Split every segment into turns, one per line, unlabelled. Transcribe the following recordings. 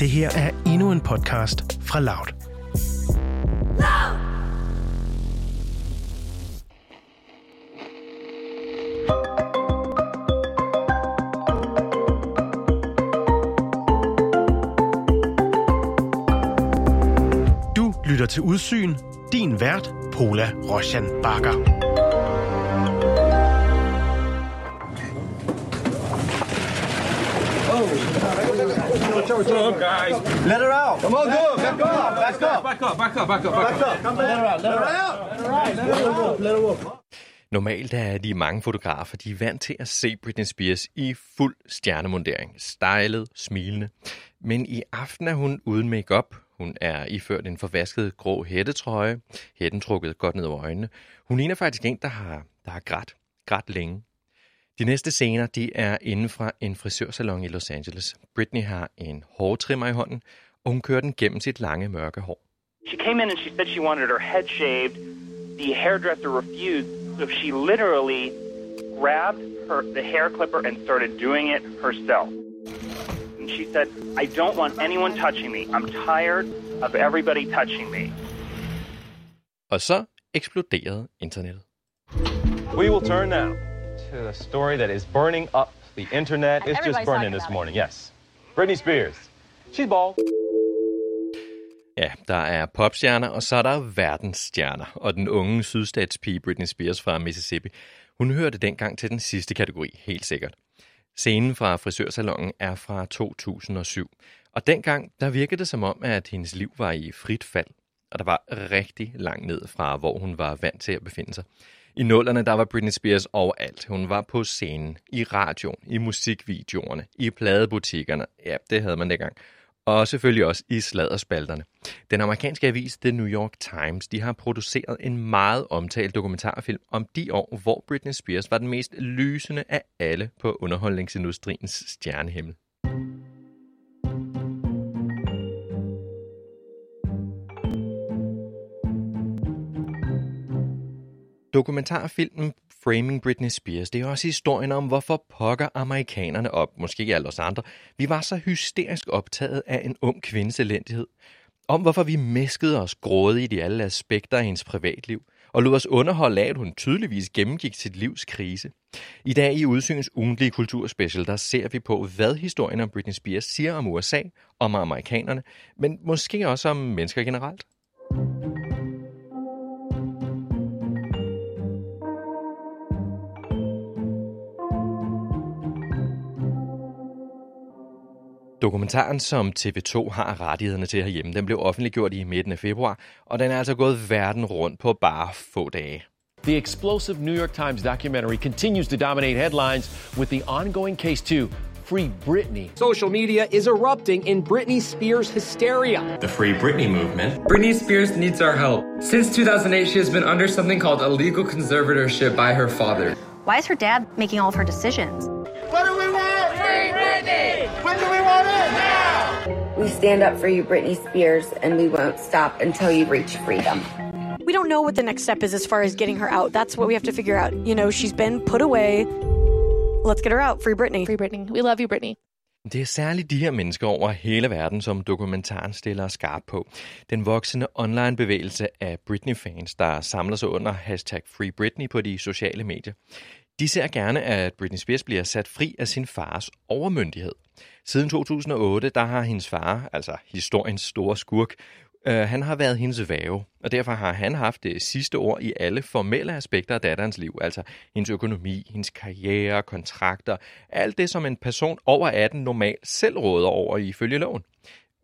Det her er endnu en podcast fra Loud. Du lytter til Udsyn. Din vært, Pola Roshan Bakker.
Guys.
Let her out. Come on, go. Back up. Back up.
Back up, back up, back up, back up.
Come let her out. Let her out. Let her out. Let her walk.
Normalt er de mange fotografer, de er vant til at se Britney Spears i fuld stjernemundering. Stylet, smilende. Men i aften er hun uden makeup. Hun er iført en forvasket grå hættetrøje. Hætten trukket godt ned over øjnene. Hun ligner faktisk en, der har, der har grædt. Grædt længe. De næste scener de er inden fra en frisørsalon i Los Angeles. Britney har en hårtrimmer i hånden, og hun kører den gennem sit lange mørke hår.
She came in and she said she wanted her head shaved. The hairdresser refused, so she literally grabbed her the hair clipper and started doing it herself. And she said, "I don't want anyone touching me. I'm tired of everybody touching me."
Og så eksploderede internettet.
We will turn now to a story that is burning up the internet. It's just burning this
it.
morning. Yes. Britney Spears. She's bald.
Ja, der er popstjerner, og så er der verdensstjerner. Og den unge sydstatspige Britney Spears fra Mississippi, hun hørte dengang til den sidste kategori, helt sikkert. Scenen fra frisørsalongen er fra 2007. Og dengang, der virkede det som om, at hendes liv var i frit fald. Og der var rigtig langt ned fra, hvor hun var vant til at befinde sig. I nullerne, der var Britney Spears overalt. Hun var på scenen, i radioen, i musikvideoerne, i pladebutikkerne. Ja, det havde man dengang. Og selvfølgelig også i sladderspalterne. Den amerikanske avis The New York Times de har produceret en meget omtalt dokumentarfilm om de år, hvor Britney Spears var den mest lysende af alle på underholdningsindustriens stjernehimmel. Dokumentarfilmen Framing Britney Spears, det er også historien om, hvorfor pokker amerikanerne op, måske ikke alle os andre, vi var så hysterisk optaget af en ung kvindes elendighed. Om hvorfor vi mæskede os grådigt i alle aspekter af hendes privatliv, og lod os underholde af, at hun tydeligvis gennemgik sit livs krise. I dag i Udsyns ugentlige kulturspecial, der ser vi på, hvad historien om Britney Spears siger om USA, om amerikanerne, men måske også om mennesker generelt. Dokumentaren, som TV2 har rettighederne til herhjemme, den blev offentliggjort i midten af februar, og den er altså gået verden rundt på bare få dage.
The explosive New York Times documentary continues to dominate headlines with the ongoing case to free Britney.
Social media is erupting in Britney Spears hysteria.
the Free Britney movement.
Britney Spears needs our help. Since 2008, she has been under something called a legal conservatorship by her father.
Why is her dad making all of her decisions?
Free Britney. When do we want it? Now.
We stand up for you, Britney Spears, and we won't stop until you reach freedom.
We don't know what the next step is as far as getting her out. That's what we have to figure out. You know, she's been put away. Let's get her out. Free Britney.
Free Britney. We love you, Britney.
Det er særligt de her mennesker over hele verden, som dokumentaren stiller skarp på. Den voksende online-bevægelse af Britney-fans, der samler sig under hashtag Free Britney på de sociale medier. De ser gerne, at Britney Spears bliver sat fri af sin fars overmyndighed. Siden 2008, der har hendes far, altså historiens store skurk, øh, han har været hendes væve, og derfor har han haft det sidste ord i alle formelle aspekter af datterens liv, altså hendes økonomi, hendes karriere, kontrakter, alt det, som en person over 18 normalt selv råder over ifølge loven.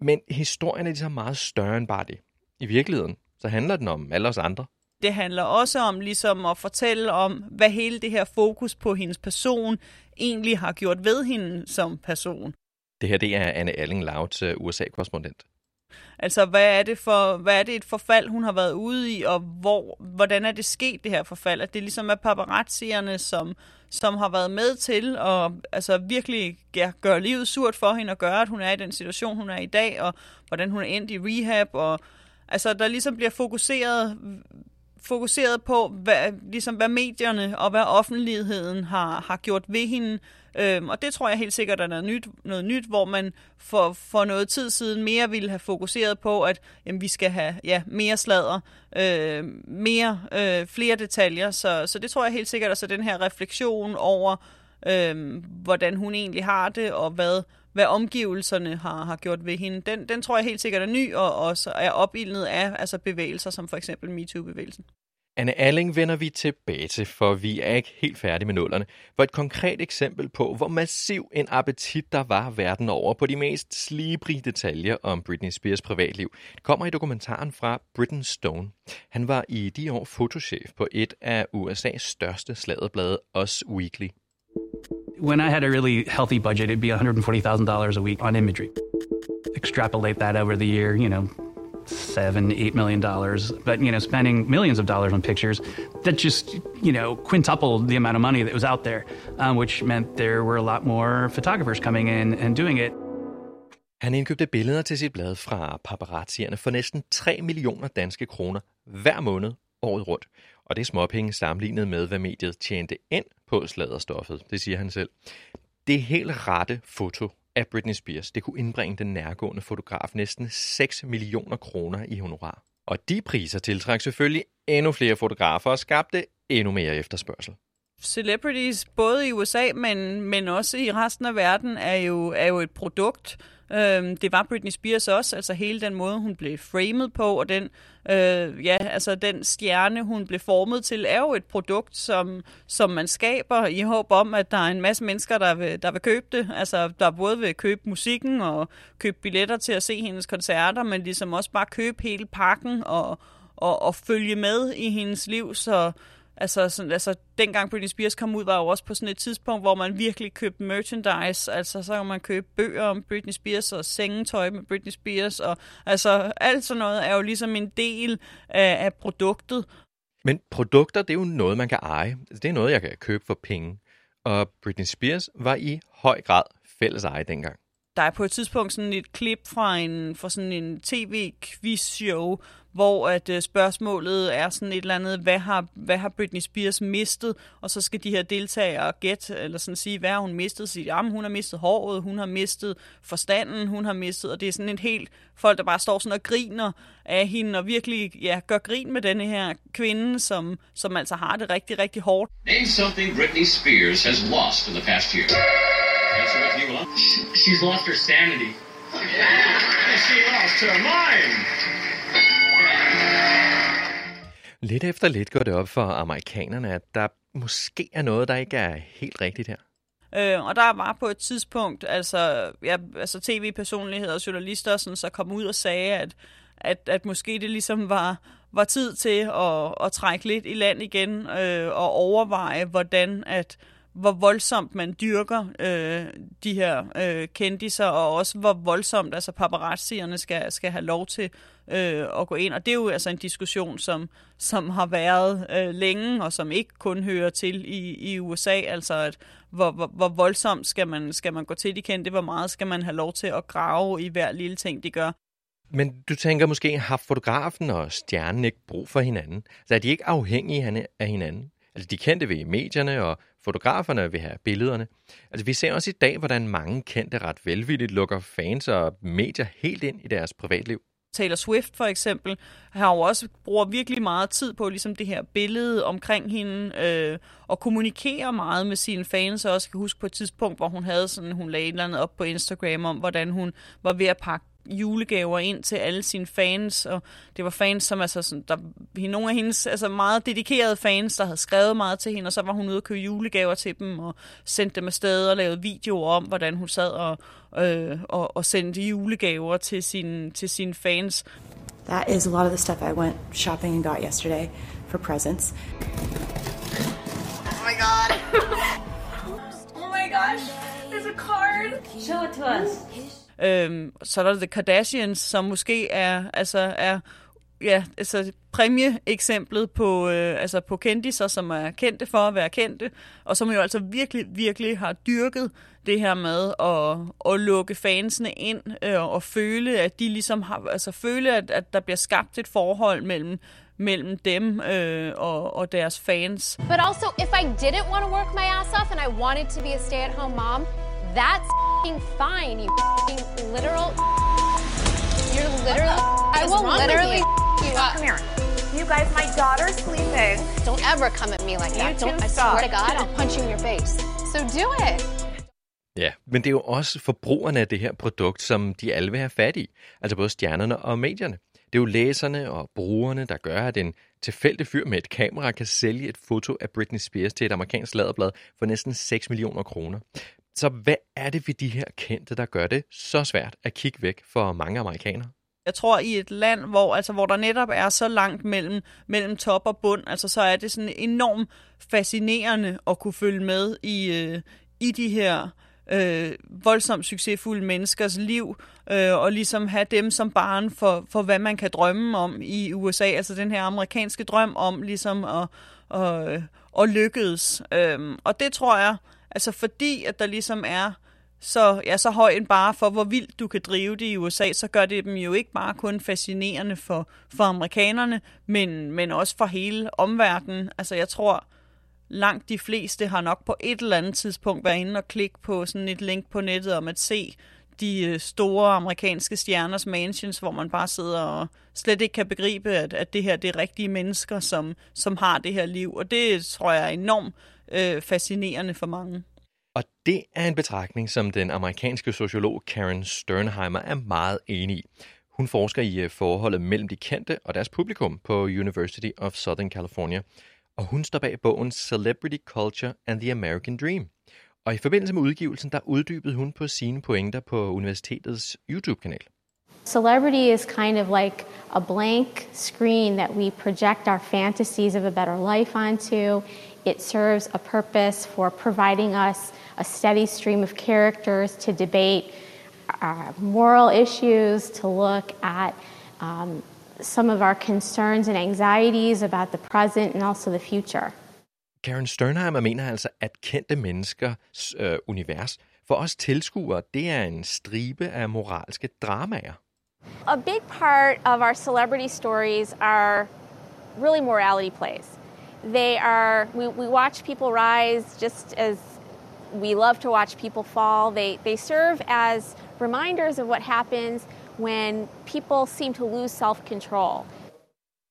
Men historien er ligesom meget større end bare det. I virkeligheden, så handler den om alle os andre.
Det handler også om ligesom at fortælle om, hvad hele det her fokus på hendes person egentlig har gjort ved hende som person.
Det her det er Anne Alling Louds uh, USA-korrespondent.
Altså, hvad er, det for, hvad er det et forfald, hun har været ude i, og hvor, hvordan er det sket, det her forfald? At det ligesom er paparazzierne, som, som har været med til at altså, virkelig ja, gøre livet surt for hende, og gøre, at hun er i den situation, hun er i dag, og hvordan hun er endt i rehab, og altså, der ligesom bliver fokuseret fokuseret på, hvad, ligesom hvad medierne og hvad offentligheden har, har gjort ved hende, Øhm, og det tror jeg helt sikkert er noget nyt, noget nyt hvor man for, for noget tid siden mere ville have fokuseret på, at jamen, vi skal have ja, mere sladder, øh, mere, øh, flere detaljer. Så, så det tror jeg helt sikkert, altså den her refleksion over, øh, hvordan hun egentlig har det, og hvad, hvad omgivelserne har, har gjort ved hende, den, den tror jeg helt sikkert er ny, og også er opildnet af altså bevægelser, som for eksempel MeToo-bevægelsen.
Anne Alling vender vi tilbage til, for vi er ikke helt færdige med nullerne. For et konkret eksempel på, hvor massiv en appetit der var verden over på de mest slibrige detaljer om Britney Spears privatliv, kommer i dokumentaren fra Britton Stone. Han var i de år fotochef på et af USA's største sladerblade, Us Weekly.
When I had a really healthy budget, it'd be $140,000 a week on imagery. Extrapolate that over the year, you know, seven, eight million dollars, but you know, spending millions of dollars on pictures, that just you know quintupled the amount of money that was out there, um, which meant there were a lot more photographers coming in and doing it.
Han indkøbte billeder til sit blad fra paparazzierne for næsten 3 millioner danske kroner hver måned året rundt. Og det er småpenge sammenlignet med, hvad mediet tjente ind på sladerstoffet, det siger han selv. Det helt rette foto af Britney Spears, det kunne indbringe den nærgående fotograf næsten 6 millioner kroner i honorar. Og de priser tiltrak selvfølgelig endnu flere fotografer og skabte endnu mere efterspørgsel.
Celebrities, både i USA, men, men også i resten af verden, er jo, er jo et produkt, Øhm, det var Britney Spears også, altså hele den måde, hun blev framed på, og den, øh, ja, altså den stjerne, hun blev formet til, er jo et produkt, som, som man skaber i håb om, at der er en masse mennesker, der vil, der vil købe det. Altså, der både vil købe musikken og købe billetter til at se hendes koncerter, men ligesom også bare købe hele pakken og, og, og følge med i hendes liv, så Altså, sådan, altså, dengang Britney Spears kom ud, var jo også på sådan et tidspunkt, hvor man virkelig købte merchandise. Altså, så kan man købe bøger om Britney Spears og sengetøj med Britney Spears. Og, altså, alt sådan noget er jo ligesom en del af, af produktet.
Men produkter, det er jo noget, man kan eje. Altså, det er noget, jeg kan købe for penge. Og Britney Spears var i høj grad fælles eje dengang
der er på et tidspunkt sådan et klip fra en fra sådan en tv-quiz-show, hvor at uh, spørgsmålet er sådan et eller andet, hvad har, hvad har Britney Spears mistet? Og så skal de her deltagere gætte, eller sådan sige, hvad har hun mistet? Sige, jamen, hun har mistet håret, hun har mistet forstanden, hun har mistet, og det er sådan et helt folk, der bare står sådan og griner af hende, og virkelig ja, gør grin med denne her kvinde, som, som altså har det rigtig, rigtig hårdt.
Name something Britney Spears has lost in the past year. She's lost her sanity. She lost her mind.
Lidt efter lidt går det op for amerikanerne, at der måske er noget, der ikke er helt rigtigt her.
Øh, og der var på et tidspunkt, altså, ja, altså tv-personligheder og journalister, sådan, så kom ud og sagde, at, at, at måske det ligesom var, var tid til at, at trække lidt i land igen øh, og overveje, hvordan at hvor voldsomt man dyrker øh, de her øh, kendiser, og også hvor voldsomt altså paparazzierne skal, skal have lov til øh, at gå ind. Og det er jo altså en diskussion, som, som har været øh, længe, og som ikke kun hører til i, i USA. Altså, at hvor, hvor, hvor voldsomt skal man, skal man gå til de kendte, hvor meget skal man have lov til at grave i hver lille ting, de gør.
Men du tænker måske, har fotografen og stjernen ikke brug for hinanden? Så er de ikke afhængige af hinanden? Altså, de kendte ved medierne, og fotograferne vil have billederne. Altså, vi ser også i dag, hvordan mange kendte ret velvilligt lukker fans og medier helt ind i deres privatliv.
Taylor Swift for eksempel har jo også bruger virkelig meget tid på ligesom det her billede omkring hende øh, og kommunikerer meget med sine fans. Og også kan huske på et tidspunkt, hvor hun havde sådan, hun lagde et eller andet op på Instagram om, hvordan hun var ved at pakke julegaver ind til alle sine fans, og det var fans, som altså, sådan, der, nogle af hendes altså meget dedikerede fans, der havde skrevet meget til hende, og så var hun ude og købe julegaver til dem, og sendte dem afsted og lavede videoer om, hvordan hun sad og, øh, og, og sendte julegaver til, sin, til sine fans.
That is a lot of the stuff I went shopping and got yesterday for presents.
Oh my god! oh my gosh! There's a card!
Show it to us.
Øhm, så er der The Kardashians, som måske er, altså, er ja, altså præmieeksemplet på, øh, altså på kendiser, som er kendte for at være kendte, og som jo altså virkelig, virkelig har dyrket det her med at, at lukke fansene ind øh, og føle, at de ligesom har, altså føle, at, at der bliver skabt et forhold mellem mellem dem øh, og, og deres fans.
But also, if I didn't want to work my ass off and I wanted to be a stay-at-home mom, that's fine, you literal. You're literally. I will literally you up. Come here.
You guys, my daughter's sleeping.
Don't ever come at me like that.
You
Don't. I
stop.
swear to God, I'll punch you in your face. So do it.
Ja, men det er jo også forbrugerne af det her produkt, som de alle vil have fat i. Altså både stjernerne og medierne. Det er jo læserne og brugerne, der gør, at en tilfældig fyr med et kamera kan sælge et foto af Britney Spears til et amerikansk laderblad for næsten 6 millioner kroner. Så hvad er det ved de her kendte, der gør det så svært at kigge væk for mange amerikanere?
Jeg tror, i et land, hvor, altså, hvor der netop er så langt mellem, mellem top og bund, altså, så er det sådan enormt fascinerende at kunne følge med i, øh, i de her øh, voldsomt succesfulde menneskers liv, øh, og ligesom have dem som barn for, for, hvad man kan drømme om i USA. Altså den her amerikanske drøm om ligesom at, at, at lykkes. Øh, og det tror jeg, altså fordi at der ligesom er så, ja, så høj en bare for, hvor vildt du kan drive det i USA, så gør det dem jo ikke bare kun fascinerende for, for amerikanerne, men, men også for hele omverdenen. Altså jeg tror, langt de fleste har nok på et eller andet tidspunkt været inde og klikke på sådan et link på nettet om at se de øh, store amerikanske stjerners mansions, hvor man bare sidder og slet ikke kan begribe, at, at det her det er rigtige mennesker, som, som har det her liv. Og det tror jeg er enormt øh, fascinerende for mange.
Og det er en betragtning, som den amerikanske sociolog Karen Sternheimer er meget enig i. Hun forsker i øh, forholdet mellem de kendte og deres publikum på University of Southern California, og hun står bag bogen Celebrity Culture and the American Dream. Og i forbindelse med udgivelsen, der uddybede hun på sine pointer på universitetets YouTube-kanal.
Celebrity is kind of like a blank screen that we project our fantasies of a better life onto. It serves a purpose for providing us a steady stream of characters to debate uh, moral issues, to look at um, some of our concerns and anxieties about the present and also the future.
Karen Sternheimer mener altså, at kendte menneskers øh, univers for os tilskuere, det er en stribe af moralske dramaer.
A big part of our celebrity stories are really morality plays. They are, we, we watch people rise just as we love to watch people fall. They, they serve as reminders of what happens when people seem to lose self control.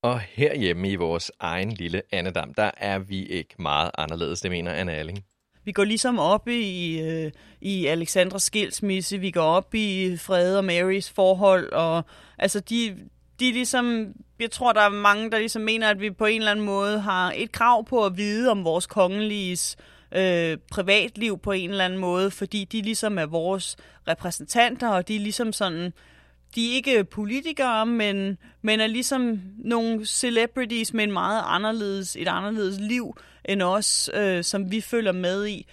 Og herhjemme i vores egen lille Annedam, der er vi ikke meget anderledes, det mener Anna Alling.
Vi går ligesom op i, øh, i Alexandras skilsmisse, vi går op i Fred og Marys forhold, og altså de, de ligesom, jeg tror, der er mange, der ligesom mener, at vi på en eller anden måde har et krav på at vide om vores kongeliges øh, privatliv på en eller anden måde, fordi de ligesom er vores repræsentanter, og de er ligesom sådan, de er ikke politikere, men, men er ligesom nogle celebrities med en meget anderledes, et anderledes liv end os, øh, som vi følger med i.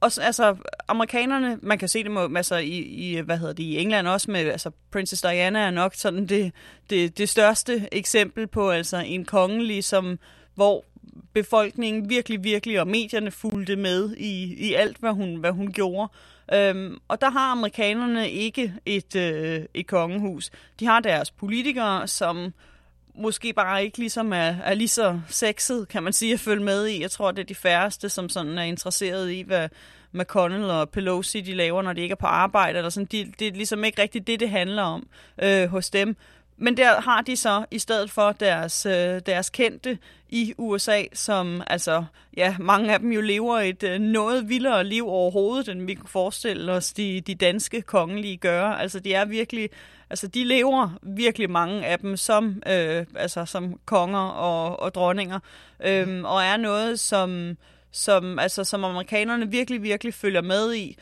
Og altså, amerikanerne, man kan se det med, altså, i, i, hvad hedder det, i England også med, altså, Princess Diana er nok sådan det, det, det største eksempel på, altså, en kongelig, som, hvor befolkningen virkelig, virkelig, og medierne fulgte med i, i alt, hvad hun, hvad hun gjorde. Øhm, og der har amerikanerne ikke et, øh, et kongehus. De har deres politikere, som måske bare ikke ligesom er, er lige så sexet, kan man sige, at følge med i. Jeg tror, det er de færreste, som sådan er interesseret i, hvad McConnell og Pelosi de laver, når de ikke er på arbejde. Eller sådan. De, det er ligesom ikke rigtigt det, det handler om øh, hos dem. Men der har de så i stedet for deres, øh, deres kendte i USA, som altså, ja, mange af dem jo lever et øh, noget vildere liv overhovedet, end vi kunne forestille os, de, de danske kongelige gør. Altså, de er virkelig, altså, de lever virkelig mange af dem som, øh, altså, som konger og, og dronninger, øh, og er noget, som, som, altså, som amerikanerne virkelig, virkelig følger med i.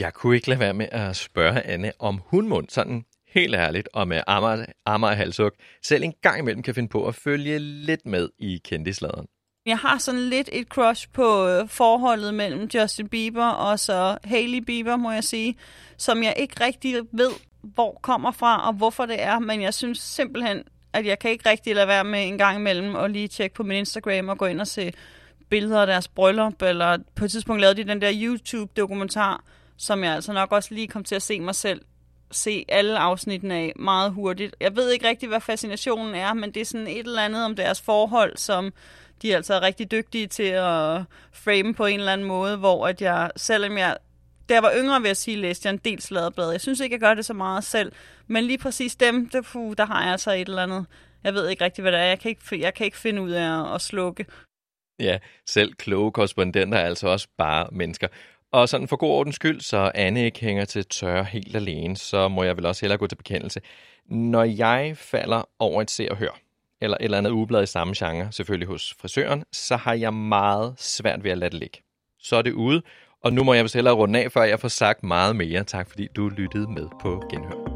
Jeg kunne ikke lade være med at spørge Anne, om hun mund sådan helt ærligt og med Amager, Amager halsuk, selv en gang imellem kan finde på at følge lidt med i kendisladeren.
Jeg har sådan lidt et crush på øh, forholdet mellem Justin Bieber og så Hailey Bieber, må jeg sige, som jeg ikke rigtig ved, hvor kommer fra og hvorfor det er, men jeg synes simpelthen, at jeg kan ikke rigtig lade være med en gang imellem og lige tjekke på min Instagram og gå ind og se billeder af deres bryllup, eller på et tidspunkt lavede de den der YouTube-dokumentar, som jeg altså nok også lige kom til at se mig selv se alle afsnittene af meget hurtigt. Jeg ved ikke rigtig, hvad fascinationen er, men det er sådan et eller andet om deres forhold, som de altså er altså rigtig dygtige til at frame på en eller anden måde, hvor at jeg, selvom jeg da jeg var yngre, vil jeg sige, læste jeg en del sladerblad. Jeg synes ikke, jeg gør det så meget selv. Men lige præcis dem, det, puh, der har jeg altså et eller andet. Jeg ved ikke rigtig, hvad det er. Jeg kan ikke, jeg kan ikke finde ud af at, at slukke.
Ja, selv kloge korrespondenter er altså også bare mennesker. Og sådan for god ordens skyld, så Anne ikke hænger til tørre helt alene, så må jeg vel også hellere gå til bekendelse. Når jeg falder over et se og hør, eller et eller andet ugeblad i samme genre, selvfølgelig hos frisøren, så har jeg meget svært ved at lade det ligge. Så er det ude, og nu må jeg vist hellere runde af, før jeg får sagt meget mere. Tak fordi du lyttede med på Genhør.